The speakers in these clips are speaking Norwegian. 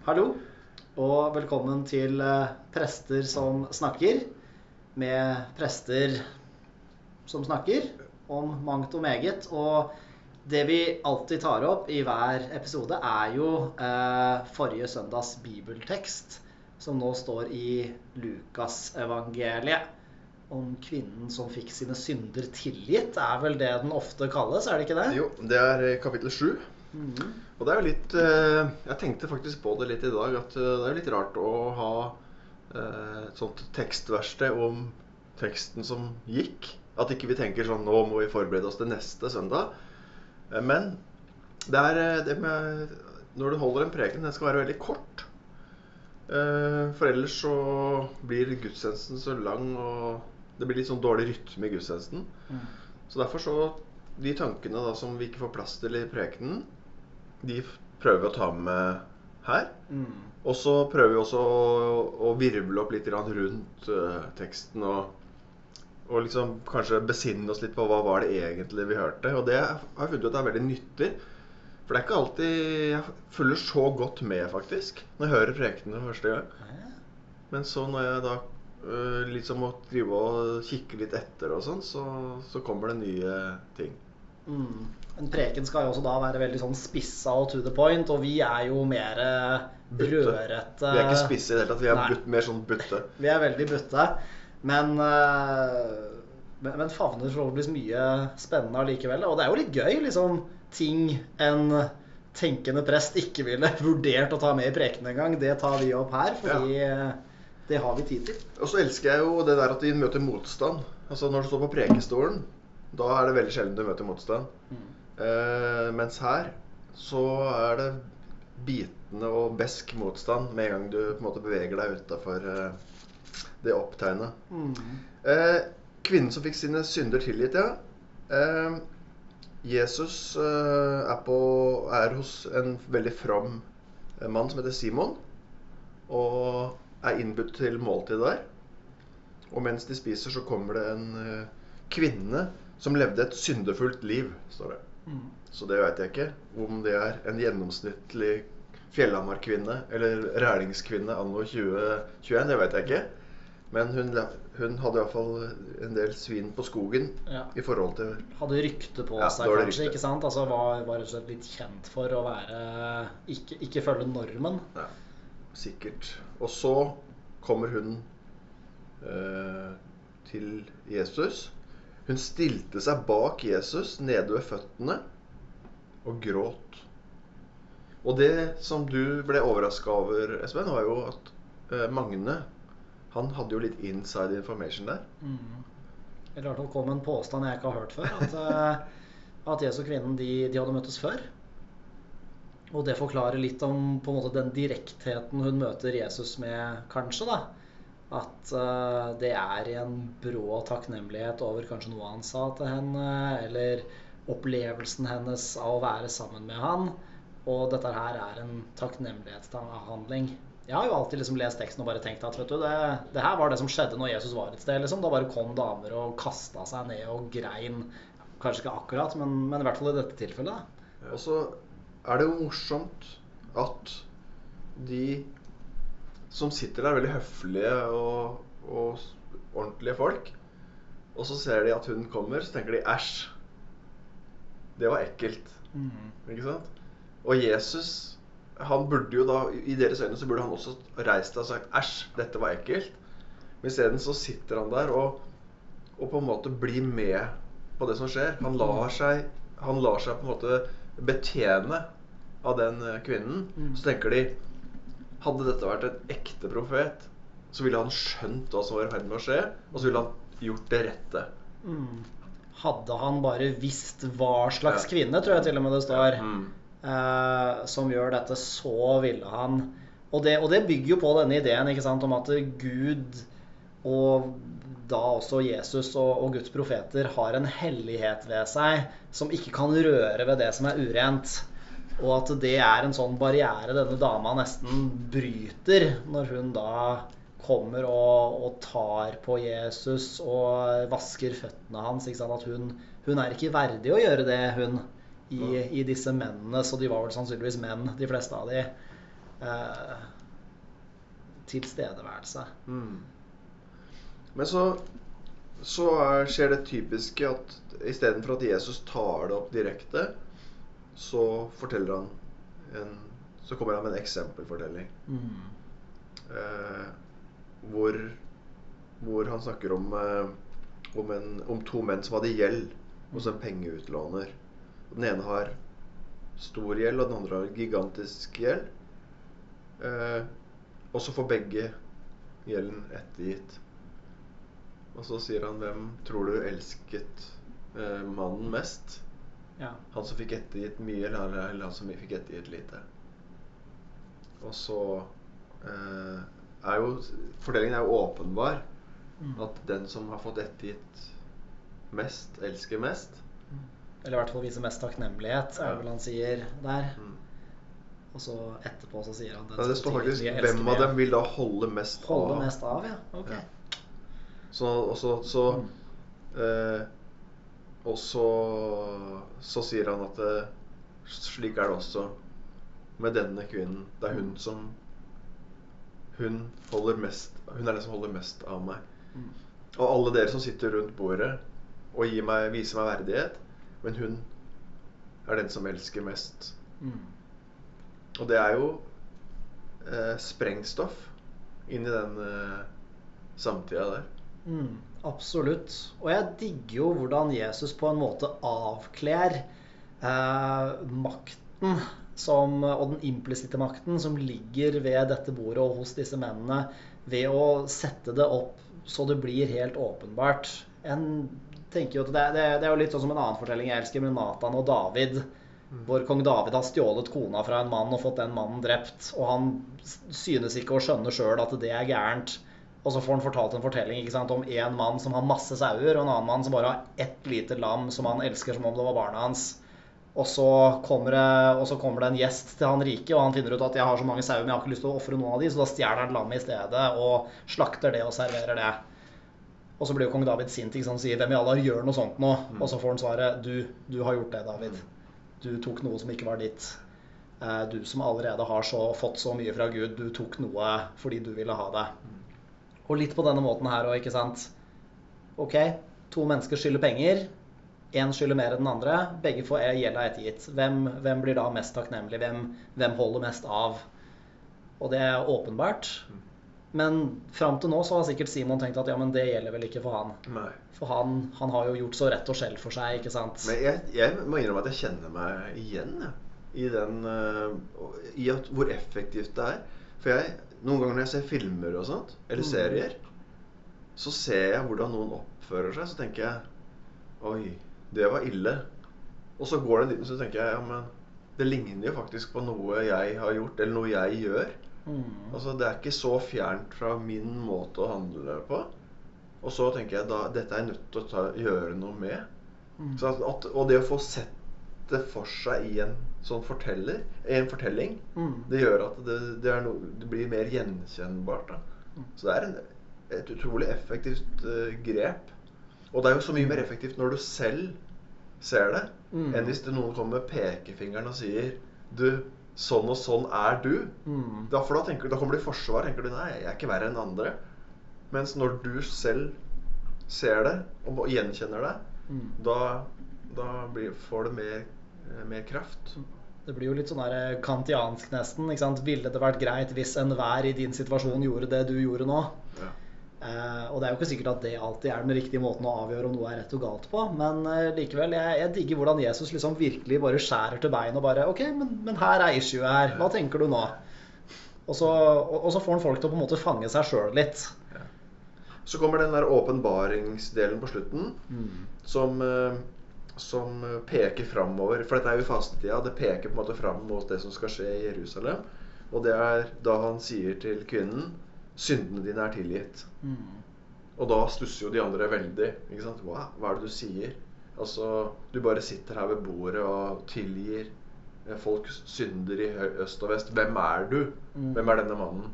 Hallo, og velkommen til eh, Prester som snakker. Med prester som snakker om mangt og meget. Og det vi alltid tar opp i hver episode, er jo eh, forrige søndags bibeltekst, som nå står i Lukasevangeliet. Om kvinnen som fikk sine synder tilgitt, er vel det den ofte kalles, er det ikke det? Jo, det er eh, kapittel sju. Mhm. Og det er jo litt eh, Jeg tenkte faktisk på det litt i dag, at eh, det er litt rart å ha eh, et sånt tekstverksted om teksten som gikk. At ikke vi tenker sånn Nå må vi forberede oss til neste søndag. Men det er det med Når du holder en preken, den skal være veldig kort. For ellers så blir gudstjenesten så lang, og det blir litt sånn dårlig rytme i gudstjenesten. Mm. Så derfor så De tankene da som vi ikke får plass til i prekenen, de prøver vi å ta med her. Mm. Og så prøver vi også å, å virvle opp litt rundt uh, teksten og, og liksom kanskje besinne oss litt på hva var det egentlig vi hørte. Og det har jeg funnet ut at er veldig nyttig. For det er ikke alltid jeg følger så godt med, faktisk, når jeg hører prekenene første gang. Men så når jeg da uh, liksom må drive og kikke litt etter og sånn, så, så kommer det nye ting. Mm. En preken skal jo også da være veldig sånn spissa og to the point, og vi er jo mer eh, brødrete. Vi er ikke spisse i det hele tatt. Vi er Nei. mer sånn butte. Vi er veldig butte. Men, eh, men, men favner forhåpentligvis mye spennende allikevel. Og det er jo litt gøy, liksom. Ting en tenkende prest ikke ville vurdert å ta med i prekenen engang. Det tar vi opp her, fordi ja. det har vi tid til. Og så elsker jeg jo det der at vi møter motstand. Altså Når du står på prekestolen, da er det veldig sjelden du møter motstand. Mm. Eh, mens her så er det bitende og besk motstand med en gang du på en måte beveger deg utafor uh, det opptegnet. Mm. Uh, kvinnen som fikk sine synder tilgitt, ja. Eh, Jesus eh, er, på, er hos en veldig from eh, mann som heter Simon. Og er innbudt til måltid der. Og mens de spiser, så kommer det en eh, kvinne som levde et syndefullt liv, står det. Mm. Så det veit jeg ikke. Om det er en gjennomsnittlig Fjellhamar-kvinne eller rælingskvinne anno 2021, det vet jeg ikke. Men hun, hun hadde iallfall en del svin på skogen Ja. i forhold til Hadde rykte på Ja, seg, kanskje. rykte. ikke sant? Altså Var, var rett og slett litt kjent for å være Ikke, ikke følge normen. Ja, sikkert. Og så kommer hun eh, til Jesus. Hun stilte seg bak Jesus nede ved føttene og gråt. Og det som du ble overraska over, Espen, var jo at eh, Magne han hadde jo litt inside information der. Mm. Eller i hvert fall kom en påstand jeg ikke har hørt før. At, eh, at Jesus og kvinnen de, de hadde møttes før. Og det forklarer litt om på en måte den direktheten hun møter Jesus med, kanskje. da. At uh, det er en brå takknemlighet over kanskje noe han sa til henne, eller opplevelsen hennes av å være sammen med han. Og dette her er en takknemlighetshandling. Jeg har jo alltid liksom lest teksten og bare tenkt at vet du, det, det her var det som skjedde når Jesus var et sted. liksom. Da bare kom damer og kasta seg ned og grein. Kanskje ikke akkurat, men, men i hvert fall i dette tilfellet. Og så er det jo morsomt at de som sitter der, veldig høflige og, og ordentlige folk, og så ser de at hun kommer, så tenker de æsj. Det var ekkelt. Ikke sant? Og Jesus, han burde jo da, i deres øyne, så burde han også reist seg og sagt æsj, dette var ekkelt. Men isteden så sitter han der og, og på en måte blir med på det som skjer. Han lar seg, han lar seg på en måte betjene av den eh, kvinnen. Mm. Så tenker de Hadde dette vært en ekte profet, så ville han skjønt hva som var i ferd med å skje, og så ville han gjort det rette. Mm. Hadde han bare visst hva slags Ja. kvinne, tror jeg til og med det står, Mm. eh, som gjør dette, så ville han og det, og det bygger jo på denne ideen ikke sant, om at Gud og da også Jesus og, og Guds profeter har en hellighet ved seg som ikke kan røre ved det som er urent. Og at det er en sånn barriere denne dama nesten bryter når hun da kommer og, og tar på Jesus og vasker føttene hans. At hun, hun er ikke verdig å gjøre det, hun, i, i disse mennene. Så de var vel sannsynligvis menn, de fleste av de. eh, tilstedeværelse. Mm. Men så, så er, skjer det typiske at istedenfor at Jesus tar det opp direkte, så forteller han en Så kommer han med en eksempelfortelling. Mm. Eh, hvor, hvor han snakker om, eh, om, en, om to menn som hadde gjeld hos en pengeutlåner. Den ene har stor gjeld, og den andre har gigantisk gjeld. Eh, og så får begge gjelden ettergitt. Og så sier han hvem tror du elsket eh, mannen mest? Ja. Han som fikk ettergitt mye, eller, eller han som fikk ettergitt lite? Og så eh, er jo Fordelingen er jo åpenbar. Mm. At den som har fått ettergitt mest, elsker mest. Eller i hvert fall viser mest takknemlighet, er Ja. vel han sier der. Mm. Og så etterpå så sier han Men det står faktisk de hvem av dem vil da holde mest Holde av. mest av, ja. Ok. Ja. Så, også, så, Mm. eh, og så, så sier han at det, slik er det også med denne kvinnen. Det er hun Mm. som Hun holder mest Hun er den som holder mest av meg. Mm. Og alle dere som sitter rundt bordet og meg, viser meg verdighet. Men hun er den som elsker mest. Mm. Og det er jo eh, sprengstoff inn i den eh, samtida der. Mm, absolutt. Og jeg digger jo hvordan Jesus på en måte avkler eh, makten som, og den implisitte makten som ligger ved dette bordet og hos disse mennene, ved å sette det opp så det blir helt åpenbart. En tenker jo at det, det, det er jo litt sånn som en annen fortelling jeg elsker, med Nathan og David. Hvor kong David har stjålet kona fra en mann og fått den mannen drept. Og han synes ikke å skjønne sjøl at det er gærent. Og så får han fortalt en fortelling sant, om en mann som har masse sauer, og en annen mann som bare har ett lite lam som han elsker som om det var barna hans. Og så, kommer det, og så kommer det en gjest til han rike, og han finner ut at jeg har så mange sauer, men jeg har ikke lyst til å ofre noen av de, så da stjeler han lammet i stedet og slakter det og serverer det. Og så blir jo kong David sint ikke sant, og sier 'Hvem i alle dager gjør noe sånt nå?' Og så får han svaret 'Du, du har gjort det, David'. Du tok noe som ikke var ditt. Eh, Du som allerede har så, fått så mye fra Gud, du tok noe fordi du ville ha det. Og litt på denne måten her òg, ikke sant. Ok, to mennesker skylder penger. Én skylder mer enn den andre. Begge får gjelda ettergitt. Hvem, hvem blir da mest takknemlig? Hvem, hvem holder mest av? Og det er åpenbart. Men fram til nå så har sikkert Simon tenkt at ja, men det gjelder vel ikke for han. Nei. For han, han har jo gjort så rett og skjell for seg, ikke sant. Men jeg, jeg må innrømme at jeg kjenner meg igjen jeg, i den uh, I at, hvor effektivt det er. For jeg, noen ganger når jeg ser filmer og sånt, eller Mm. serier, så ser jeg hvordan noen oppfører seg. Så tenker jeg Oi, det var ille. Og så går det en liten så tenker jeg ja, men det ligner jo faktisk på noe jeg har gjort, eller noe jeg gjør. Mm. Altså, Det er ikke så fjernt fra min måte å handle på. Og så tenker jeg da dette er jeg nødt til å ta, gjøre noe med. Mm. Så at, at, og det å få sett det for seg i en sånn forteller, en fortelling, Mm. det gjør at det, det, no, det blir mer gjenkjennbart. Da. Mm. Så det er en, et utrolig effektivt uh, grep. Og det er jo så mye mer effektivt når du selv ser det, Mm. enn hvis det noen kommer med pekefingeren og sier Du, sånn og sånn er du. Mm. Da, for da, tenker, da kommer du i forsvar. tenker du, Nei, jeg er ikke verre enn andre. Mens når du selv ser det og gjenkjenner det, Mm. da, da blir, får det mer, mer kraft. Det blir jo litt sånn der kantiansk nesten. ikke sant? Ville det vært greit hvis enhver i din situasjon gjorde det du gjorde nå? Ja. Eh, og det er jo ikke sikkert at det alltid er den riktige måten å avgjøre om noe er rett og galt på, men eh, likevel, jeg, jeg digger hvordan Jesus liksom virkelig bare skjærer til bein og bare OK, men, men her er issue her. Hva tenker du nå? Og så, og, og så får han folk til å på en måte fange seg sjøl litt. Så kommer den der åpenbaringsdelen på slutten, Mm. som, eh, som eh, peker framover. For dette er jo fastetida. Det peker på en måte fram mot det som skal skje i Jerusalem. Og det er da han sier til kvinnen syndene dine er tilgitt. Mm. Og da stusser jo de andre veldig. ikke sant? Hva, hva er det du sier? Altså, Du bare sitter her ved bordet og tilgir eh, folk synder i øst og vest. Hvem er du? Mm. Hvem er denne mannen?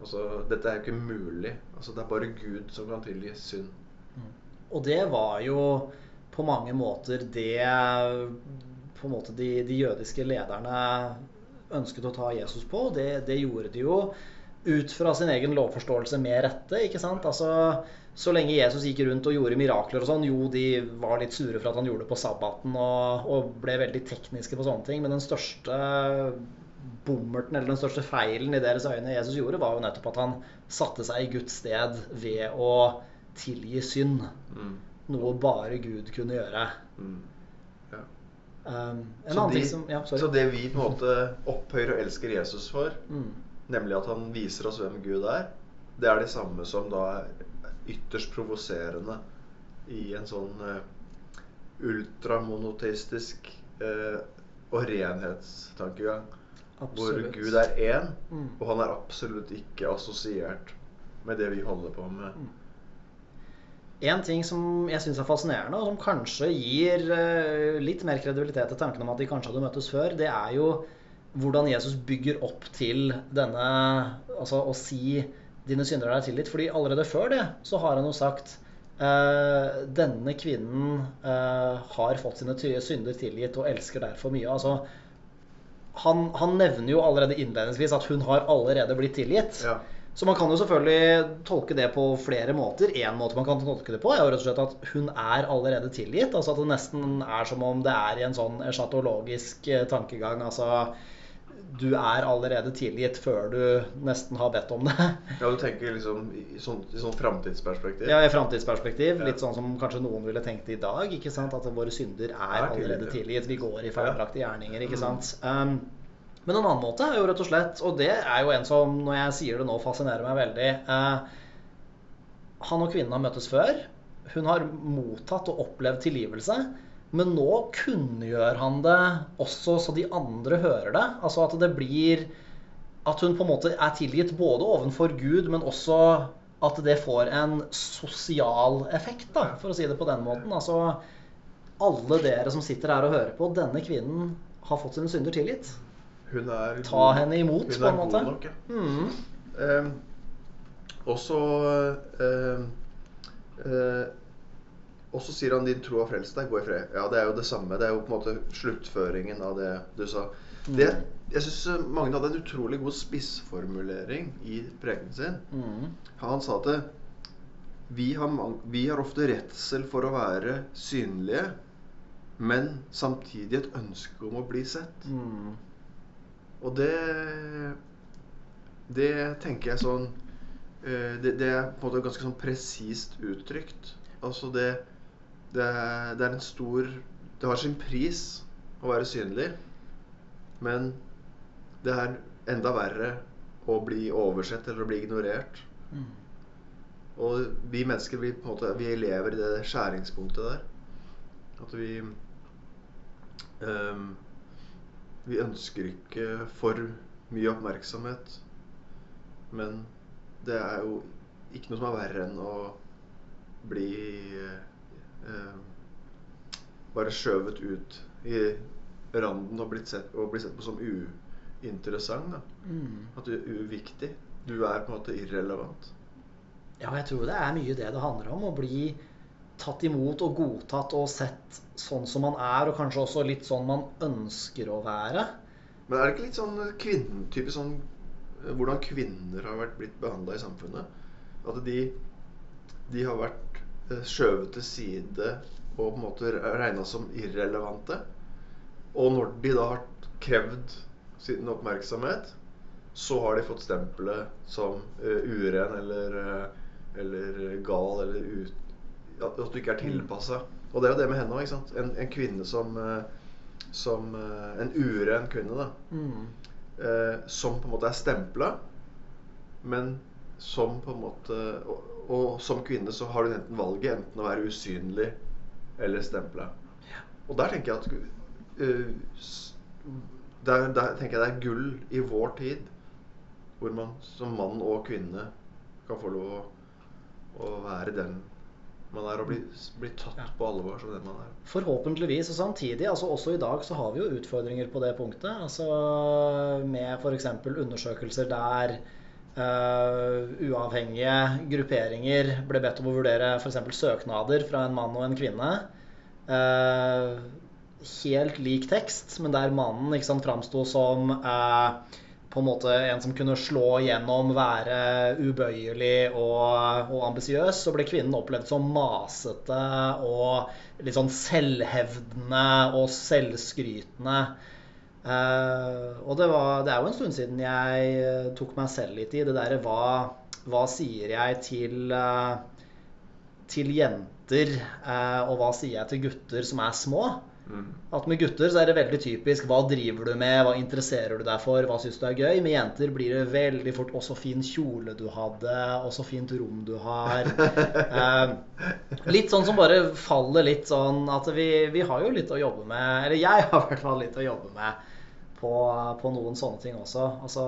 Altså, Dette er jo ikke mulig. Altså, Det er bare Gud som kan tilgi synd. Og det var jo på mange måter det på en måte de, de jødiske lederne ønsket å ta Jesus på. Det, det gjorde de jo ut fra sin egen lovforståelse med rette. ikke sant? Altså, Så lenge Jesus gikk rundt og gjorde mirakler og sånn, jo, de var litt sure for at han gjorde det på sabbaten og, og ble veldig tekniske på sånne ting, men den største bommerten eller den største feilen i deres øyne Jesus gjorde, var jo nettopp at han satte seg i Guds sted ved å tilgi synd. Mm. Noe bare Gud kunne gjøre. Mm. Ja. Um, en Så, de, som Ja, sorry. så det vi på en måte opphøyer og elsker Jesus for, Mm. nemlig at han viser oss hvem Gud er, det er det samme som da er ytterst provoserende i en sånn uh, ultramonoteistisk uh, og renhetstankegang. Hvor Gud er én, Mm. og han er absolutt ikke assosiert med det vi holder på med. Mm. En ting som jeg syns er fascinerende, og som kanskje gir eh, litt mer kredibilitet til tanken om at de kanskje hadde møttes før, det er jo hvordan Jesus bygger opp til denne Altså å si 'dine syndere er tilgitt'. Fordi allerede før det så har han jo sagt eh, 'denne kvinnen eh, har fått sine synder tilgitt og elsker derfor mye'. Altså han, han nevner jo allerede innledningsvis at hun har allerede blitt tilgitt. Ja. Så man kan jo selvfølgelig tolke det på flere måter. Én måte man kan tolke det på, er jo rett og slett at hun er allerede tilgitt. Altså at det nesten er som om det er i en sånn eschatologisk eh, tankegang. Altså du er allerede tilgitt før du nesten har bedt om det. ja, du tenker liksom i, sånn, i sånn framtidsperspektiv? Ja, i framtidsperspektiv. Ja. Litt sånn som kanskje noen ville tenkt i dag. ikke sant? At våre synder er Er allerede tilgitt. Vi går i feilaktige gjerninger. ikke Mm. sant? Um, men en annen måte er jo rett og slett, og det er jo en som når jeg sier det nå, fascinerer meg veldig eh, Han og kvinnen har møttes før. Hun har mottatt og opplevd tilgivelse. Men nå kunngjør han det også så de andre hører det. Altså at det blir At hun på en måte er tilgitt både ovenfor Gud, men også at det får en sosial effekt, da, for å si det på den måten. Altså alle dere som sitter her og hører på, denne kvinnen har fått sine synder tilgitt. Hun er Ta god- henne imot, hun på en er måte. God nok, ja. Mm. Ehm, også, ehm, eh, Og så sier han 'din tro har frelst deg, gå i fred'. Ja, det er jo det samme. Det er jo på en måte sluttføringen av det du sa. Det, Mm. jeg syns Magne hadde en utrolig god spissformulering i prekenen sin. Mm. Han sa at vi har, vi har ofte redsel for å være synlige, men samtidig et ønske om å bli sett. Mm. Og det Det tenker jeg sånn eh, det, det er på en måte ganske sånn presist uttrykt. Altså det det er, det er en stor Det har sin pris å være synlig, men det er enda verre å bli oversett eller å bli ignorert. Mm. Og vi mennesker vi, på en måte, vi lever i det skjæringspunktet der. At vi ehm, Vi ønsker ikke for mye oppmerksomhet. Men det er jo ikke noe som er verre enn å bli eh, bare skjøvet ut i randen og, sett, og bli sett på som uinteressant. Mm. At du er uviktig. Du er på en måte irrelevant. Ja, jeg tror det er mye det det handler om. Å bli tatt imot og godtatt og sett sånn som man er, og kanskje også litt sånn man ønsker å være. Men er det ikke litt sånn kvinnen, type sånn eh, Hvordan kvinner har vært blitt behandla i samfunnet? At de, de har vært eh, skjøvet til side og på en måte regna som irrelevante. Og når de da har krevd sin oppmerksomhet, så har de fått stempelet som uh, uren eller, uh, eller gal eller ut, at, du ikke er tilpassa. Og det er jo det med henne òg. En, en kvinne som eh, som eh, en uren kvinne, da. Mm. Eh, som på en måte er stempla, men som på en måte og, og som kvinne så har du enten valget enten å være usynlig eller stempla. Og der tenker jeg at uh, der, der tenker jeg det er gull i vår tid, hvor man som mann og kvinne kan få lov å, å være den man er, og bli, bli tatt Ja. på alvor som den man er. Forhåpentligvis. Og samtidig, altså også i dag, så har vi jo utfordringer på det punktet. Altså med f.eks. undersøkelser der uh, uavhengige grupperinger ble bedt om å vurdere f.eks. søknader fra en mann og en kvinne. Uh, helt lik tekst, men der mannen ikke sant, framsto som eh, på en måte en som kunne slå gjennom, være ubøyelig og, og ambisiøs, så ble kvinnen opplevd som masete og litt sånn selvhevdende og selvskrytende. Uh, og det, var, det er jo en stund siden jeg eh, tok meg selv litt i det derre hva, hva sier jeg til, uh, til jenter, uh, og hva sier jeg til gutter som er små? Mm. At med gutter så er det veldig typisk hva driver du med, hva interesserer du deg for, hva syns du er gøy. Med jenter blir det veldig fort 'å, så fin kjole du hadde', 'å, så fint rom du har'. Eh, litt sånn som bare faller litt sånn at vi, vi har jo litt å jobbe med, eller jeg har i hvert fall litt å jobbe med på, på noen sånne ting også. Altså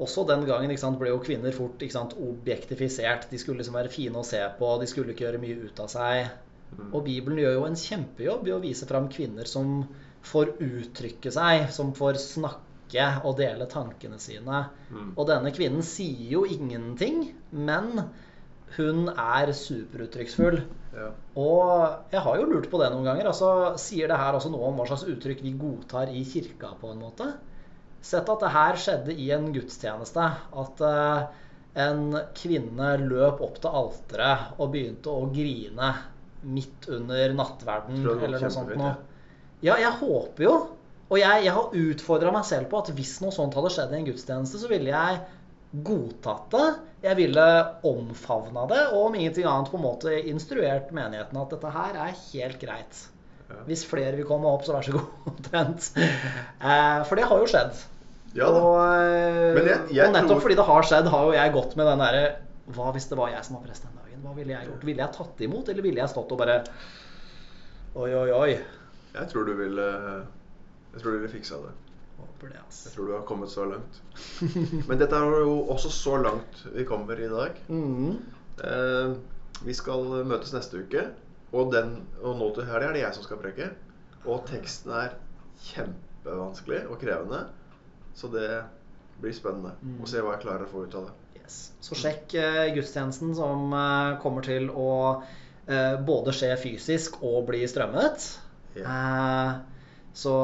også den gangen sant, ble jo kvinner fort sant, objektifisert. De skulle liksom være fine å se på, de skulle ikke gjøre mye ut av seg. Mm. Og Bibelen gjør jo en kjempejobb i å vise fram kvinner som får uttrykke seg, som får snakke og dele tankene sine. Mm. Og denne kvinnen sier jo ingenting, men hun er superuttrykksfull. Ja. Og jeg har jo lurt på det noen ganger. altså Sier det her også noe om hva slags uttrykk vi godtar i kirka, på en måte? Sett at det her skjedde i en gudstjeneste. At uh, en kvinne løp opp til alteret og begynte å grine midt under nattverden eller noe sånt noe. Ja, jeg håper jo. Og jeg, jeg har utfordra meg selv på at hvis noe sånt hadde skjedd i en gudstjeneste, så ville jeg godtatt det. Jeg ville omfavna det, og om ingenting annet på en måte instruert menigheten at dette her er helt greit. Ja. Hvis flere vil komme opp, så vær så god. omtrent. Eh, for det har jo skjedd. Ja og, eh, Men jeg- jeg og nettopp tror- fordi det har skjedd, har jo jeg gått med den derre Hva hvis det var jeg som var prest den dagen? Hva ville jeg gjort? Ville jeg tatt imot, eller ville jeg stått og bare Oi, oi, oi. Jeg tror du ville Jeg tror du ville fiksa det. Håper det, altså. Jeg tror du har kommet så langt. Men dette er jo også så langt vi kommer i dag. Mm. Eh, vi skal møtes neste uke, og, den, og nå til helga er det jeg som skal preke. Og teksten er kjempevanskelig og krevende, så det blir spennende å se hva jeg klarer å få ut av det. Så sjekk eh, gudstjenesten som eh, kommer til å eh, både skje fysisk og bli strømmet. Eh, så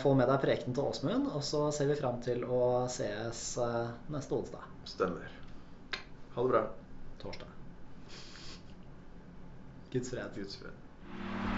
få med deg prekenen til Åsmund, og så ser vi fram til å sees neste onsdag. Stemmer. Ha det bra. Torsdag. Guds fred. Guds fred.